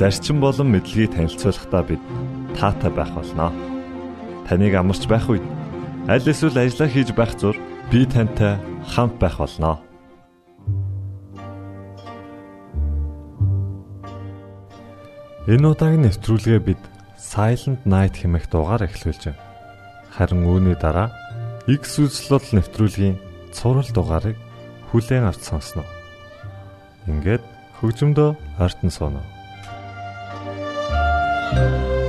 зарчим болон мэдлэгийг танилцуулахдаа бид таатай байх болноо. Таныг амарч байх үед аль эсвэл ажиллаа хийж байх зур би тантай хамт байх болноо. Энэ удаагийн нэвтрүүлгээ бид Silent Night хэмээх дуугаар эхлүүлж байна. Харин үүний дараа X үзлэл нэвтрүүлгийн цуврал дугаарыг хүлээн авч сонсноо. Ингээд хөгжмөдөө ойртон сууна. Thank you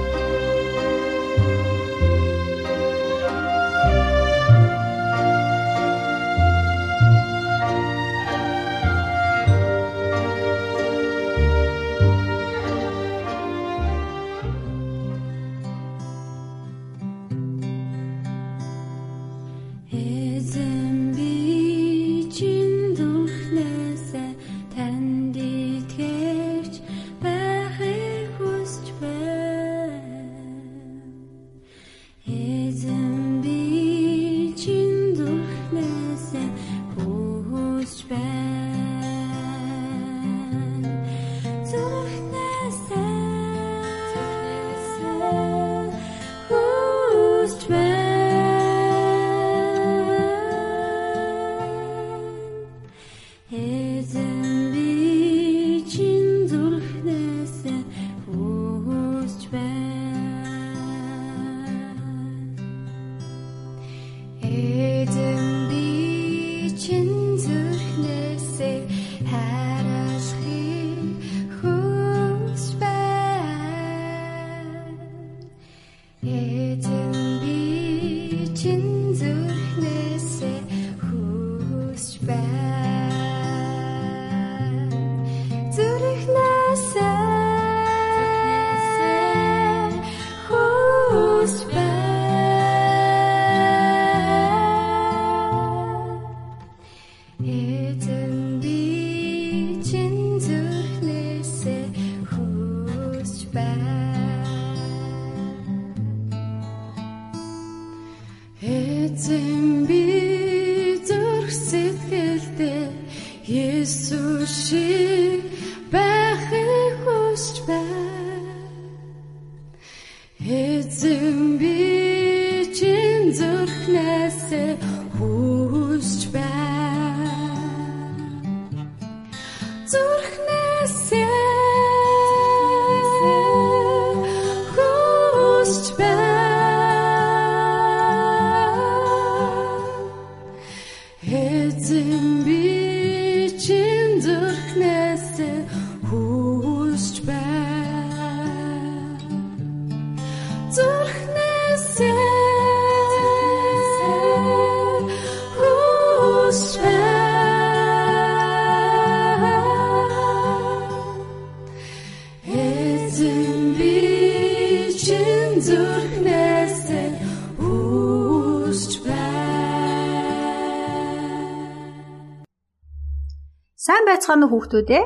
Уу хүүхдүүдээ?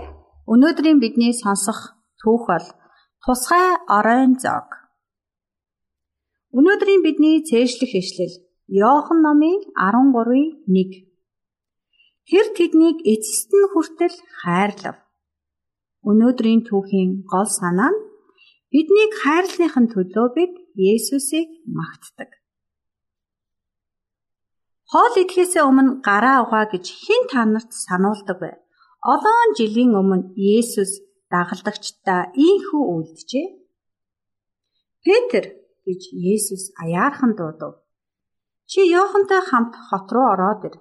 Өнөөдрийн бидний сонсох түүх бол Тусгай оройн зог. Өнөөдрийн бидний цээжлэх ишлэл Иохан номын 13-ийн 1. Тэр тэднийг эцэст нь хүртэл хайрлав. Өнөөдрийн түүхийн гол санаа нь биднийг хайрлахын төлөө бид Есүсийг магтдаг. Хоол идэхээс өмнө гараа угаа гэж хэн та нарт сануулдаг вэ? Олон жилийн өмнө Есүс дагалдагчдаа ийхүү үлджээ. Петр гэж Есүс аяархан дуудав. Чи Йохантай хамт хот руу ороод ир.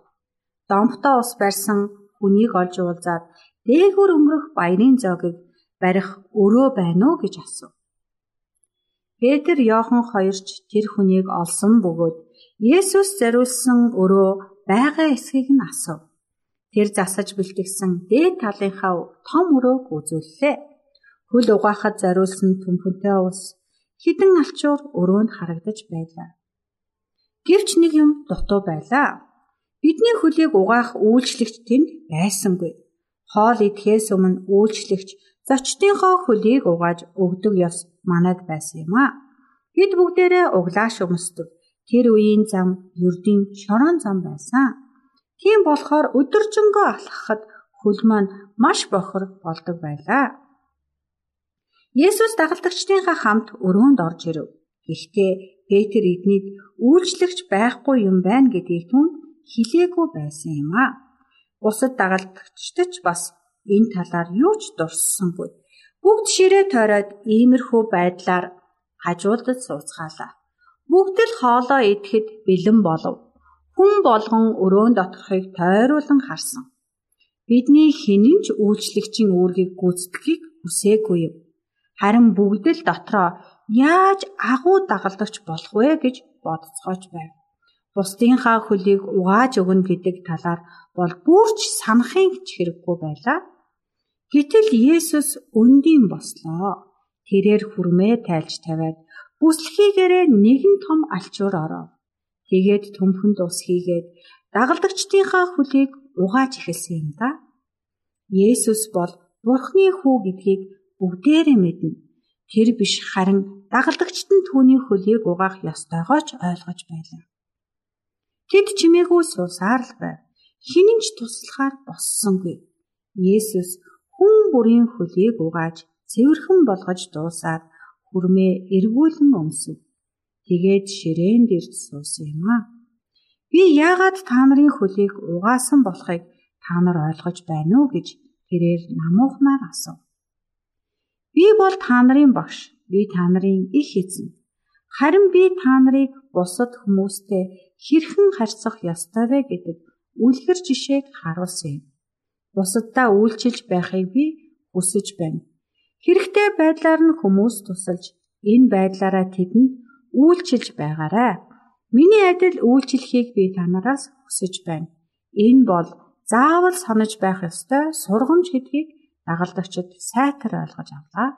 Домтоо ус барьсан хүнийг олж уулзаад дээгүүр өнгөрөх баярын зоогийг барих өрөө байна уу гэж асуув. Петр Йохан хоёрч тэр хүнийг олсон бөгөөд Есүс зориулсан өрөө байгаа эсхийг нь асуув. Тэр засаж бэлтгэсэн дээд талынхаа том өрөөг үзүүллээ. Хөл угаахад зариулсан төмпөнтэй ус хідэн алчуур өрөөнд харагдаж байлаа. Гэвч нэг юм дутуу байлаа. Бидний хөлийг угаах үйлчлэгч тэнд байсангүй. Хоол идэхээс өмнө үйлчлэгч зочдынхоо хөлийг угааж өгдөг ёс манад байсан юм а. Бид бүгдээрээ углааш өмсдөг. Тэр үеийн зам ердийн шорон зам байсан. Тийм болохоор өдөржингөө алхахад хөл маань маш бохор болдог байлаа. Есүс дагалдагчдынхаа хамт өрөөнд орж ирэв. Гэхдээ Петр эднийг үйлчлэгч байхгүй юм байна гэдгийг түн хилээгүй байсан юм а. Бусад дагалдагчдч бас энэ талаар юу ч дурссангүй. Бүгд ширээ тойроод иймэрхүү байдлаар хажуудад сууцгаалаа. Бүгд л хоолоо идэхэд бэлэн болов. Хүн болгон өрөөнд доторхыг тойруулан харсан. Бидний хинэн ч үйлчлэгчийн үүргийг гүйцэтгэхийг хүсээгүй юм. Харин бүгд л дотроо яаж агуу дагалдагч болох вэ гэж бодцоож байв. Бусдынхаа хөлийг угааж өгнө гэдэг талаар бол бүрч санахын ч хэрэггүй байлаа. Гэтэл Есүс өндийн бослоо. Тэрээр хүрмээ тайлж тавиад бүслэхийгээрээ нэгэн том алчуур оров. Тэгээд төмхөнд ус хийгээд дагалдагчдынхаа хөлийг угааж эхэлсэн юм да. Есүс бол Бурхны хүү гэдгийг бүгдээрээ мэднэ. Тэр биш харин дагалдагчд нь түүний хөлийг угаах ёстойгоо ч ойлгож байлаа. Тэд чимээгүй суусаар л байв. Хинэн ч туслахаар боссонгүй. Есүс хүн бүрийн хөлийг угааж цэвэрхэн болгож дуусаад хүрмээ эргүүлэн өмсөв. Тэгээд ширээн дээр суусан юм аа. Би яагаад та нарын хөлийг угаасан болохыг та нар ойлгож байна уу гэж тэрээр намуухнаар асуув. Би бол та нарын багш. Би та нарын их эзэн. Харин би та нарыг бусад хүмүүстэй хэрхэн харьцах ёстой вэ гэдэг үлгэр жишээг харуулсан юм. Бусаддаа үйлчилж байхыг би хүсэж байна. Хэрэгтэй байдлаар нь хүмүүс тусалж энэ байдлаараа тэдэнд үйлчилж байгаарай. Миний адил үйлчлэхийг би танараас хүсэж байна. Энэ бол заавал санаж байх ёстой сургамж гэдгийг дагалдагчид сайтар ойлгож авлаа.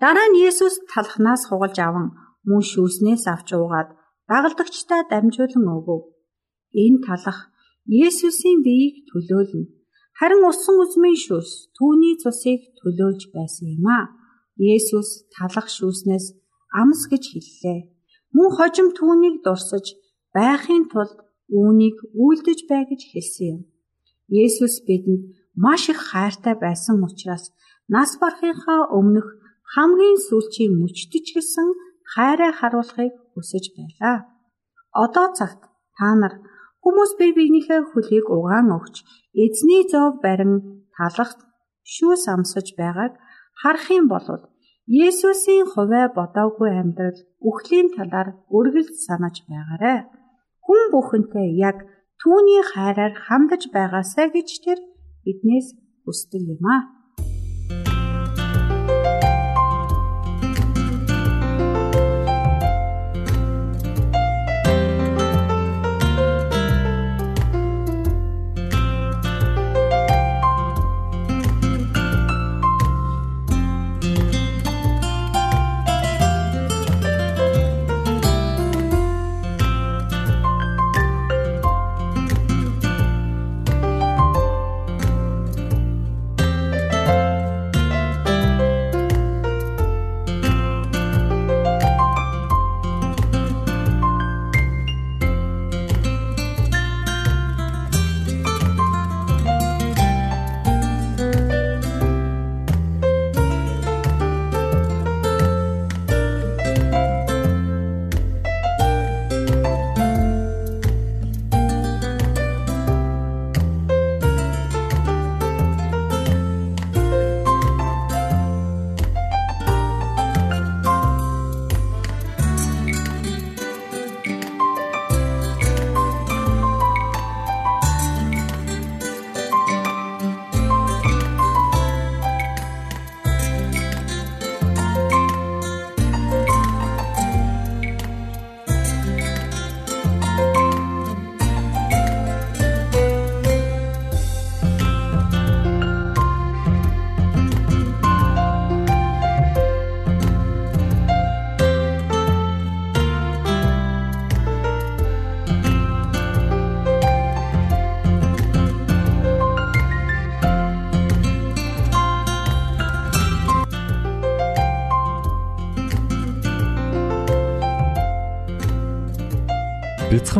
Дараа нь Есүс талхнаас хугалж аван мөн шүүснээс авч уугаад дагалдагчдаа дамжуулан өгөв. Энэ талах Есүсийн биеийг төлөөлнө. Харин усан үзмийн шүүс түүний цусыг төлөөлж байсан юм а. Есүс талах шүүснээс амс гэж хэллээ. Мөн хожим түүнийг дурсаж байхын тулд үүнийг үйлдэж бай гэж хэлсэн юм. Есүс бидэнд маш их хайртай байсан учраас нас барахынхаа өмнөх хамгийн сүүлчийн мөчтөж гисэн хайраа харуулахыг хүсэж байлаа. Одоо цагт та нар Хүмүүс бие биенийхээ хөлийг угаан өгч эзний зов барин талахт шүүс амсаж байгааг харах юм бол Есүсийн хувиа бодоогүй амьдрал үхлийн талаар үргэлж санаж байгаарай. Хүн бүхэнтэй яг түүний хайраар хандаж байгаасаа гэж тэр биднээс хүсдэг юм аа.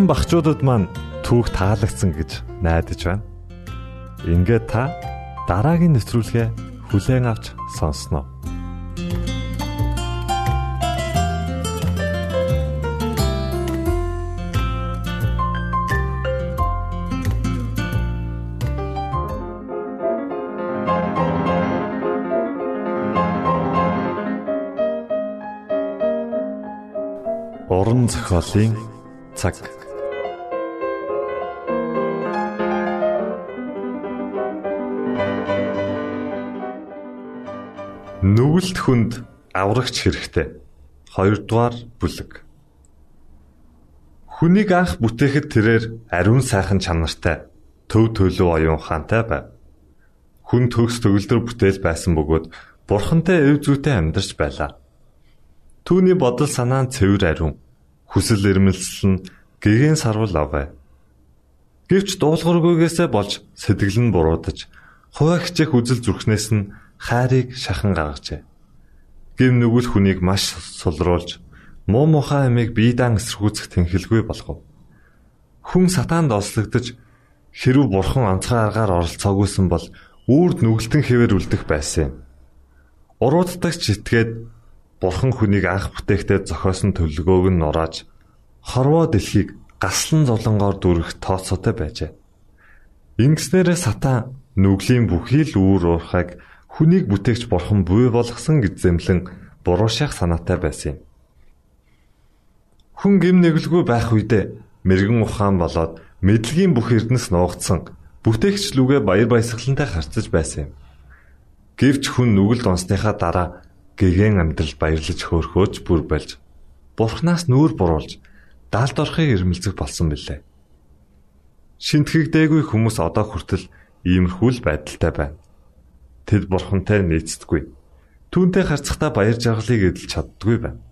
Бяцхан багчуудад маань түүх таалагдсан гэж найдаж байна. Ингээд та дараагийн нэвтрүүлгээ хүлээн авч сонсноо. Уран зохиолын цаг. Нүгэлт хүнд аврагч хэрэгтэй. 2 дугаар бүлэг. Хүнийг анх бүтээхэд тэрээр ариун сайхан чанартай, төв төлөв оюун ухаантай байв. Хүн төгс төгөлдөр бүтээл байсан бөгөөд бурхантай өв зүйтэй амьдарч байлаа. Түүний бодол санаа нь цэвэр ариун. Хүсэл эрмэлзэл нь гэгэн сарвал авэ. Гэвч дуулуургүйгээсээ болж сэтгэл нь буруудаж, хуваа хичээх үзэл зүрхнээс нь хайрыг шахан гаргажээ. Гим нүгэл хүнийг маш сулруулж, муу мухай амийг биедан эсэргүүцэх тэнхэлгүй болгов. Хүн сатаанд ослогдож хэрв бурхан онцгой аргаар оролцоогүйсэн бол үрд нүгэлтэн хэвээр үлдэх байсан юм. Урууддагч итгээд Бурхан хүнийг анх бүтээхдээ зохиосон төлөвлөгөөг нь нурааж хорвоо дэлхийг гаслан зовлонгоор дүрх тооцоотой байжээ. Ингэснээрээ сатан нүглийн бүхий л үүр уурхайг хүнийг бүтээгч бурхан буй болгосон гэж зэмлэн буруу шах санаатай байсан юм. Хүн гим нэглгүй байх үедээ мэрэгэн ухаан болоод мэдлэгийн бүх эрдэнэс нуугдсан бүтээгч лүгэ баяр баясгалантай харцаж байсан юм. Гэвч хүн нүгэлд онсныхаа дараа гэгэн амьдрал баярлаж хөөрхөөж бүр болж бурхнаас нүүр буруулж даалд орохыг ирмэлцэх болсон билээ. Шинтгэгдээгүй хүмүүс одоо хүртэл иймэрхүү л байдалтай байна. Тэд бурхантай нийцдэггүй. Түүнтэй харцахтаа баяр жаргалыг эдэлж чаддгүй байна.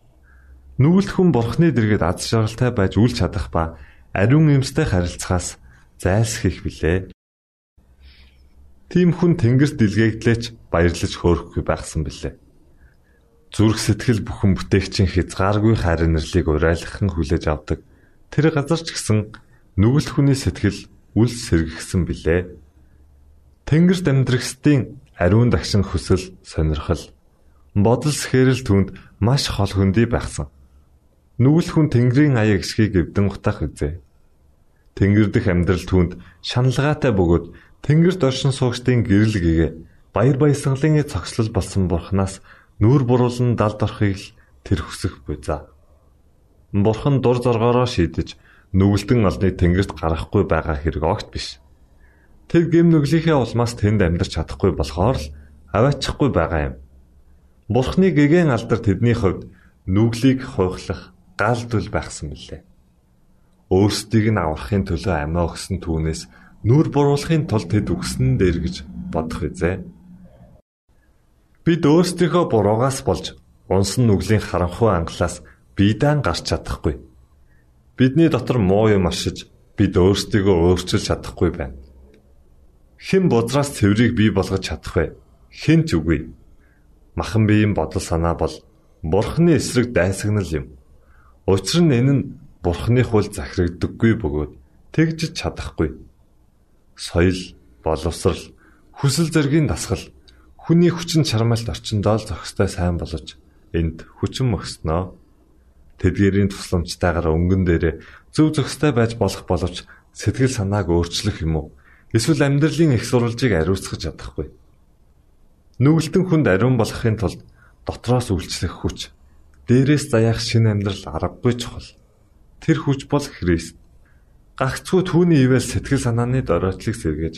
Нүгэлт хүн бурхны дэргэд аз жаргалтай байж үл чадах ба ариун эмстэй харилцахаас зайлсхийх билээ. Тим хүн тэнгэрт дэлгээгдлээч баярлаж хөөрөхгүй байхсан билээ. Зүрх сэтгэл бүхэн бүтээгчийн хязгааргүй хайр нэрлийг урайлахын хүлээж авдаг. Тэр газар ч гэсэн нүгэлт хүний сэтгэл үл сэргэгсэн билээ. Тэнгэрт амьдрахстын ариун дагшин хүсэл сонирхол бодол сэхэрэл түнд маш хол хөндөй байхсан. Нүгэл хүн Тэнгэрийн аяг гисхийг эвдэн утах үзээ. Тэнгэр дэх амьдрал түнд шаналгаатай бөгөөд Тэнгэрт оршин суугчдын гэрэл гэгээ баяр баясгалын цогцлол болсон бурхнаас Нүүр буруулан далд орохыг л тэр хүсэх буйзаа. Бурхан дур зоргоороо шийдэж нүгэлтэн олныг тэнгэрт гаргахгүй байгаа хэрэг огт биш. Тэр гэм нүглийнхээ улмаас тэнд амьдарч чадахгүй болохоор л аваачихгүй байгаа юм. Бурхны гэгэн алдар тэдний хувьд нүглийг хуйхлах гал дүл байхсан билээ. Өөрсдийг нь аврахын төлөө амиа өгсөн түүнээс нүур буруулахын тулд тэд үгсэн дээр гэж бодох үзээ. Бид өөрсдийнхөө буруугаас болж унсан нүглийн харанхуй ангалаас биедан гарч чадахгүй. Бидний дотор муу юм ашиж бид өөрсдийгөө өөрчилж чадахгүй байна. Хэн бузраас цэврийг бий болгож чадах вэ? Хэн ч үгүй. Махан биеийн бодол санаа бол Бурхны эсрэг дайсагнал юм. Учир нь энэ нь Бурхны хууль захирагддаггүй бөгөөд тэгж чадахгүй. Соёл, боловсрал, хүсэл зэргийн дасгал Хүний хүчин чармайлт орчиндоо л зохистой сайн болож энд хүчин мөкснөө. Тэдгэрийн тусламжтайгаар өнгөн дээрээ зөв зохистой байж болох боловч сэтгэл санааг өөрчлөх юм уу? Эсвэл амьдралын их сурвалжийг ариусгах чадахгүй. Нүгэлтэн хүнд ариун болохын тулд дотроос үйлчлэх хүч, дээрээс заяах шинэ амьдрал аргагүй чухал. Тэр хүч бол Христ. Гагцгүй түүний ивэл сэтгэл санааны доройтлыг сэргээж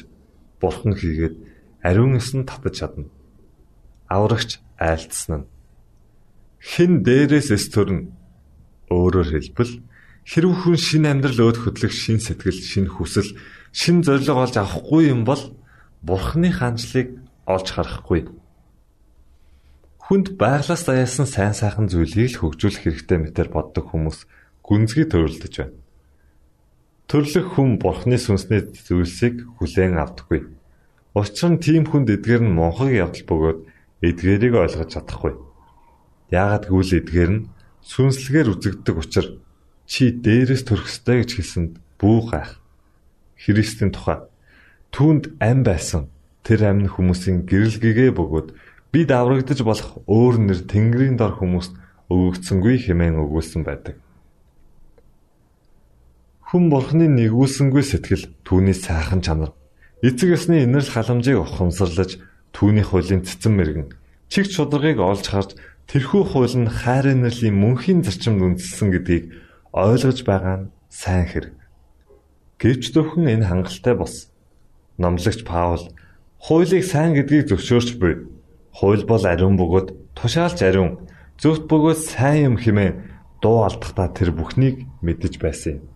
бурхан хийгээд ариун эсн татаж чадна. Аврагч айлтсан нь хэн дээрээс эс төрн өөрөөр хэлбэл хэрв хүн шинэ амьдрал өөд хөдлөх шин сэтгэл, шин хүсэл, шин зориг олж авахгүй юм бол бурхны хандлыг олж харахгүй. Хүнд байглаас даяасан сайн сайхан зүйлийг л хөгжүүлэх хэрэгтэй мэтэр боддог хүмүүс гүнзгий төрөлдөж байна. Төрлөх хүн бурхны сүнсний зүйлсийг хүлээн авдаггүй. Учир нь тийм хүнд эдгээр нь монхог явдал бөгөөд эдгээрийг ойлгож чадахгүй. Яагад гэвэл эдгээр нь сүнслэгээр үзэгддэг учраас чи дээрээс төрөх ёстой гэж хэлсэнд бүү гайх. Христийн тухай түүнд ам байсан тэр амны хүмүүсийн гэрэл гэгээ бөгөөд бид аврагдаж болох өөр нэр Тэнгэрийн дор хүмүүст өгөгдсөнгүй хэмээн өгүүлсэн байдаг. Хүн бурхны нэгүүлсэнгүй сэтгэл түүний сайхан чанар эцэг ёсны инэрл халамжийг ухамсарлаж түүний хуулийн цэцэн мэрэгэн чиг чударгыг олж харж тэрхүү хууль нь хайр инэрлийн мөнхийн зарчимд үндэслэн гэдгийг ойлгож байгаа нь сайн хэрэг. Гэвч зөвхөн энэ хангалттай бос. Номлогч Паул хуулийг сайн гэдгийг зөвшөөрч буй. Хууль бол ариун бөгөөд тушаалч ариун, зөвхт бөгөөд сайн юм хэмээн дуу алдахдаа тэр бүхнийг мэдэж байсан юм.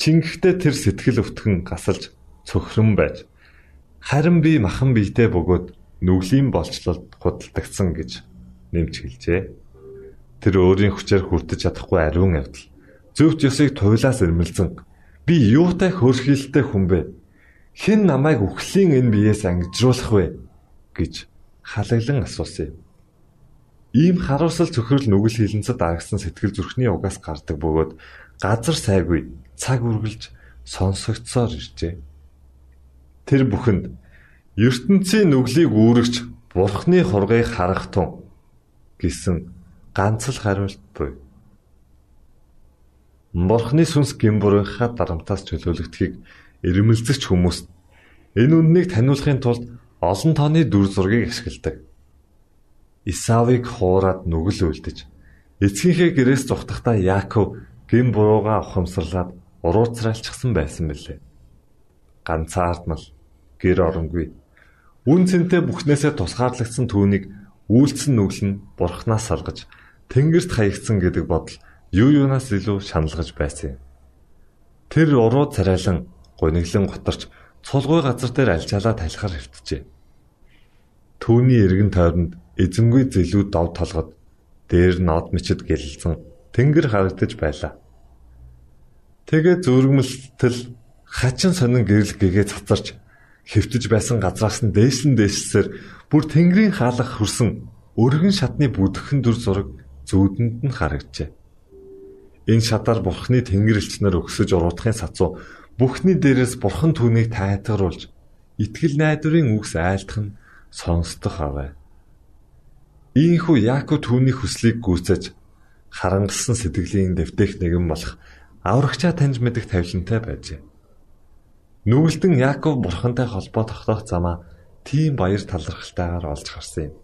Чингэхдээ тэр сэтгэл өвтгөн гасалж цөхрөн байж харин би махан биетэй бөгөөд нүглийн болцлолд худалдагдсан гэж нэмж хэлжээ. Тэр өөрийн хүчээр хүртэж чадахгүй ариун явдал. Зөвхт ёсыг туйлаас ирмэлзэн би юутай хөрхилтэй хүн бэ? Хэн намайг үхлийн энэ биеэс ангижруулах вэ гэж халаглан асуусан юм. Ийм харуулсал цөхрөл нүгэл хилэнцэд аргасан сэтгэл зүрхний угаас гардаг бөгөөд газар сайгүй цаг үргэлж сонсогдсоор иржээ. Тэр бүхэнд ертөнцийн нүглийг үүрэгч бурхны хургийг харах тун гэсэн ганц л хариулт буй. Бурхны сүнс гимбурынхаа дарамтаас чөлөөлөгдөхийг ирмэлзэгч хүмүүс энэ үннийг таниулахын тулд олон тооны дүр зургийг ашигладаг. Исавыг хуураад нүгэл үлдэж эцгийнхээ гэрээс зүхтахдаа Яаков гин бурууга ухамсарлаад урууцралчихсан байсан мөлий ганцаардмал гэр оронгүй. Үн цэнтэй бүхнээсээ тусгаарлагдсан түүнийг үйлцэн нүгэл нь бурхнаас салгаж тэнгэрт хаягдсан гэдэг бодол юу юунаас илүү шаналгаж байсан юм. Тэр уруу царайлан гуниглан готарч цулгүй газар дээр альчаалаа талхаар хөвтжээ. Түүний эргэн тойронд эзэнгүй зэлүүд дов толгод дээр нод мчид гэлэлцэн тэнгэр харагдаж байлаа. Тэгээ зүргэмэлтэл хачин сонин гэрэл гэгээ цацарч хэвтэж байсан газраас нь дээшлэн дээшлсээр бүр тэнгэрийн хаалх хөрсөн өргөн шатны бүдгхэн дүр зураг зүүдэнд нь харагджээ. Энэ шатаар бурхны тэнгэр элчнэр өгсөж уруудахын сацуу бүхний дээрээс бурхан түүнийг тайтгаруулж итгэл найдварын үгс айлтах нь сонсдох аваа. Ийхүү Яаков түүний хүслийг гүйцэж харангалсан сэтгэлийн дэвтэх нэгэн болох аврагчаа таньж мэдэх тавилантай байжээ. Нүгэлтэн Яаков бурхантай холбоо тогтоох замаа тийм баяр талархалтайгаар олж харсан юм.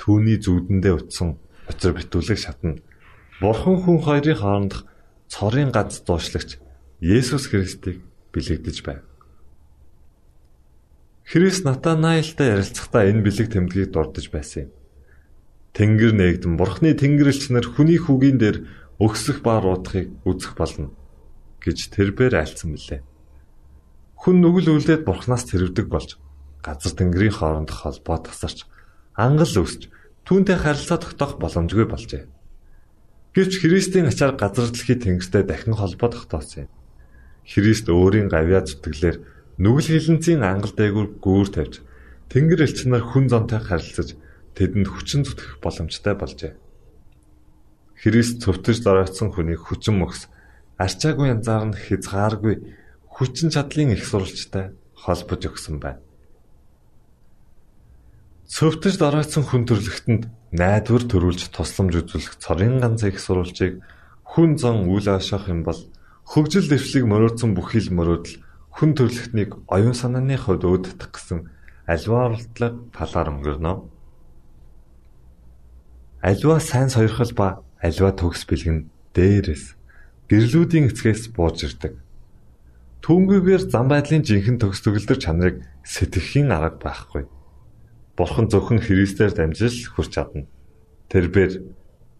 Түүний зүудэндээ утсан учир битүүлэг шатна. Бурхан хүн хоёрын хоорондох цорын ганц дуушлагч Есүс Христийг бэлэгдэж байв. Христ Натанаилтай ярилцахдаа энэ бэлэг тэмдгийг дурдж байсан юм. Тэнгэр нээгдэн Бурхны тэнгэрлэгч нар хүний хүүгийн дээр өгсөх ба руудахыг үзэх болно гэж тэрбээр айлцсан билээ. Хүн нүгэл үлдээд бурхнаас тэрвдэг болж газар тэнгэрийн хоорондох холбоо тасарч ангал өсч түүнтэй харилцаа тогтоох боломжгүй болжээ. Гэвч Христийн ачаар газар дэлхий тэнгэртэй дахин холбоо тогтоосон юм. Христ өөрийн гавьяа зүтгэлээр нүгэл хилэнцийн ангал дээгүүр гүүр тавьж тэнгэр элч нар хүн зонтой харилцаж тэдэнд хүчин зүтгэх боломжтой болжээ. Христ цөвтөж доройтсон хүнийг хүчин мөхс арчаагүй янзаар нь хязгааргүй хүчин чадлын их сурвалжтай холбож өгсөн байна. Цөвтөж доройтсон хүн төрлөختөнд найдвар төрүүлж тусламж үзүүлэх цорын ганц их сурвалжийг хүн зан үйл ашаах юм бол хөгжил дэвшлиг мөрөөдсөн бүхий л мөрөөдөл хүн төрлөختнийг оюун санааны хувьд өөддөх гэсэн альва оролдлого талаар өнгөрнө. Альва сайн сойрхол ба альва төгс бэлгэн дээрээс гэрлүүдийн эцгээс бууж ирдэг. Түүнгүйгээр зам байдлын жинхэнэ төгс төгөлдөр чанарыг сэтгэхийн арга байхгүй. Бурхан зөвхөн Христээр дамжиж хүрч чадна. Тэрээр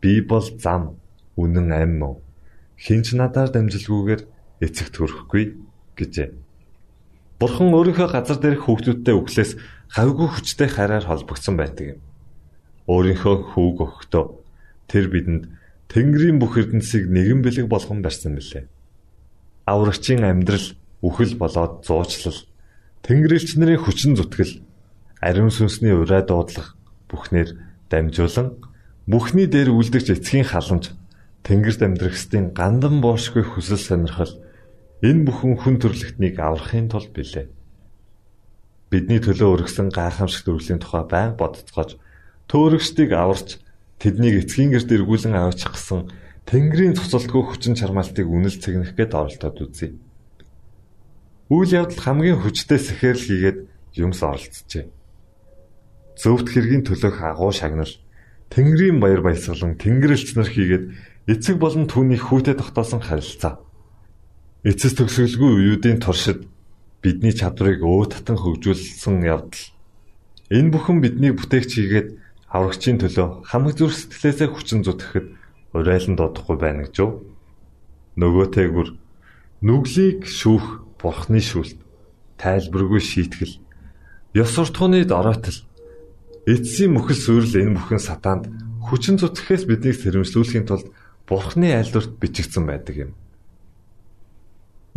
би бол зам, үнэн амь мөн. Хинч надаар дамжилгүйгээр эцэгт хүрэхгүй гэжээ. Бурхан өөрийнхөө газар дээрх хүүхдүүдтэй өглөөс хавьгүй хүчтэй хараар холбогдсон байдаг юм. Өөрийнхөө хүүг өгөхдөө тэр бидэнд Тэнгэрийн бүх эрдэнсийг нэгэн бэлэг болгон барьсан билээ аврагчийн амьдрал үхэл болоод зуучлал Тэнгэрлэгч нарын хүчин зүтгэл ариун сүнсний ураа дуудлага бүхнээр дамжуулан бүхний дээр үлдэгч эцгийн халамж Тэнгэрт амьдрахстын гандан боошгүй хүсэл сонирхол энэ бүхэн хүн төрлөختнийг аврахын тулд билээ. Бидний төлөө өргөсөн гайхамшигт үргэлжлийн тухай байнга бодцоож төөрөгчдийг аварч тэднийг эцгийн гэрт эргүүлэн аваачих гэсэн Тэнгэрийн цуцалтгүй хүчин чармаалтыг үнэл цэгнэх гээд оролдоод үзье. Үйл явдал хамгийн хүчтэй сэхэрл хийгээд юмс оролцжээ. Зөвхт хэргийн төлөх агуу шагнал Тэнгэрийн баяр баясгалан Тэнгэрлэгчнэр хийгээд эцэг болон түүний хүүтэд тогтоосон харилцаа. Эцэс төгсгөлгүй үеүүдийн туршид бидний чадварыг өө татан хөгжүүлсэн явдал. Энэ бүхэн бидний бүтээгч хийгээд аврагчийн төлөө хамаг зүр сэтгэлээсээ хүчин зүтгэхэд урайлан дуудахгүй байна гэж юу? Нөгөөтэйгүр нүглийг шүүх бурхны шүлт, тайлбаргүй шийтгэл, ёс суртахууны дороотл, эцсийн мөхөл сүрэл энэ бүхэн сатаанд хүчин зүтгэхээс биднийг сэрэмжлүүлэхийн тулд бурхны айлдварт бичигдсэн байдаг юм.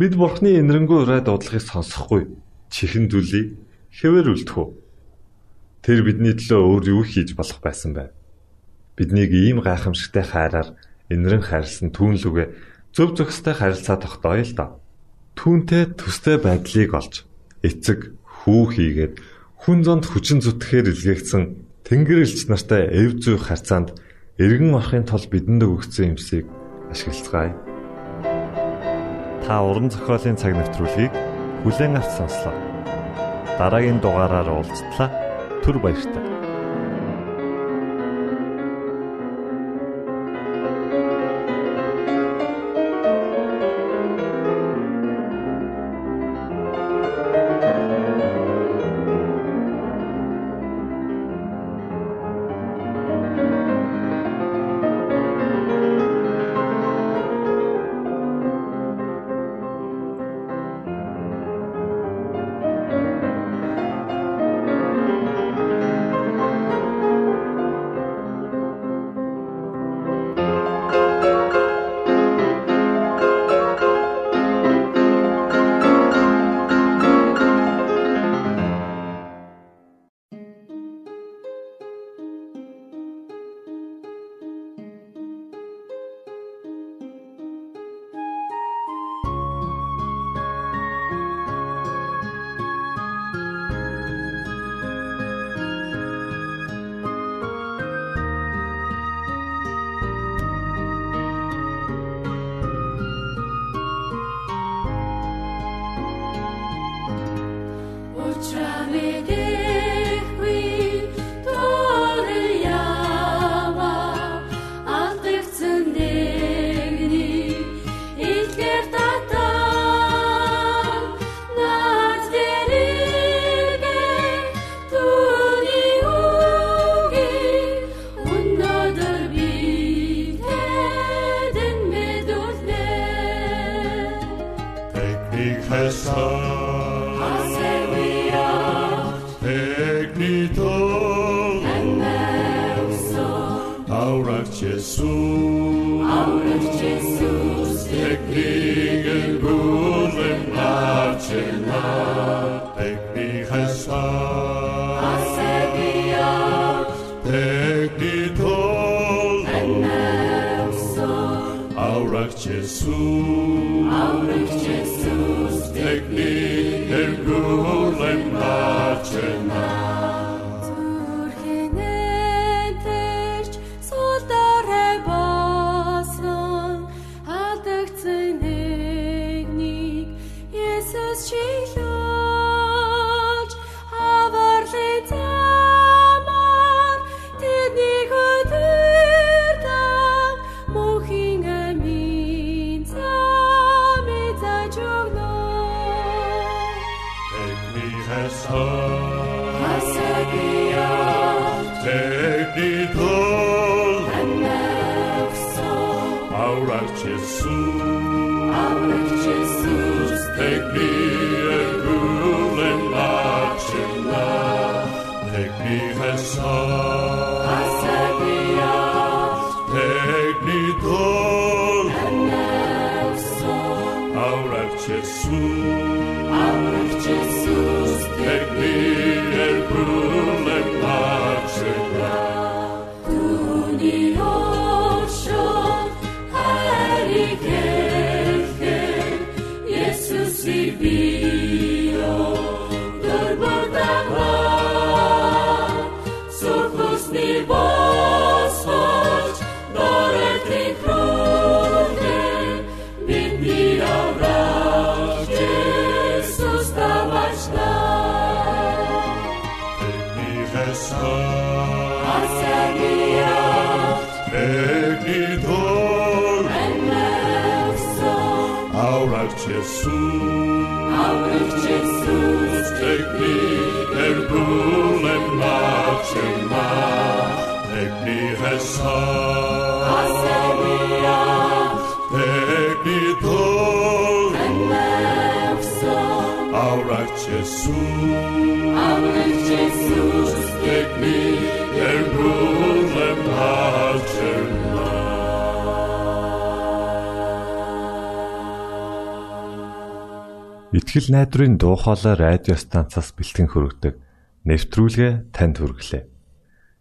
Бид Бурхны энэрэнгүй урай дуудлагыг сонсохгүй чихэн дүлий хэвээр үлдэх үү? Тэр бидний төлөө өөр юу хийж болох байсан бэ? Биднийг ийм гайхамшигтай хайраар энэрэн хайрлсан түүнлүгэ зөв зөвхөстэй харилцаа тогтооё л доо. Түүнтэй төстэй байдлыг олж эцэг хүү хийгээд хүн зонд хүчин зүтгэхээр илгээгдсэн Тэнгэр элч нартай эв зүй харьцаанд эргэн орохын тулд бидэнд өгсөн юмсыг ашиглацгаая та уран зохиолын цаг навтруулыг бүлээн авч сонслоо. Дараагийн дугаараар уулзтлаа. Түр баярлалаа. Jesus. Итгэл найдрын дуу хоолой радио станцаас бэлтгэн хөрөгдөг нэвтрүүлгээ танд хүргэлээ.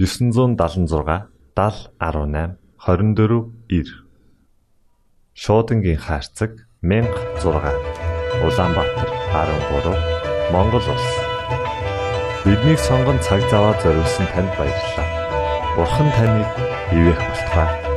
976 7018 24 9 Шуудангийн хаяг 16 Улаанбаатар 13 Монгол улс. Биднийг сонгонд цаг зав аваад зориулсан танд баярлалаа. Бурхан таныг ивээх болтугай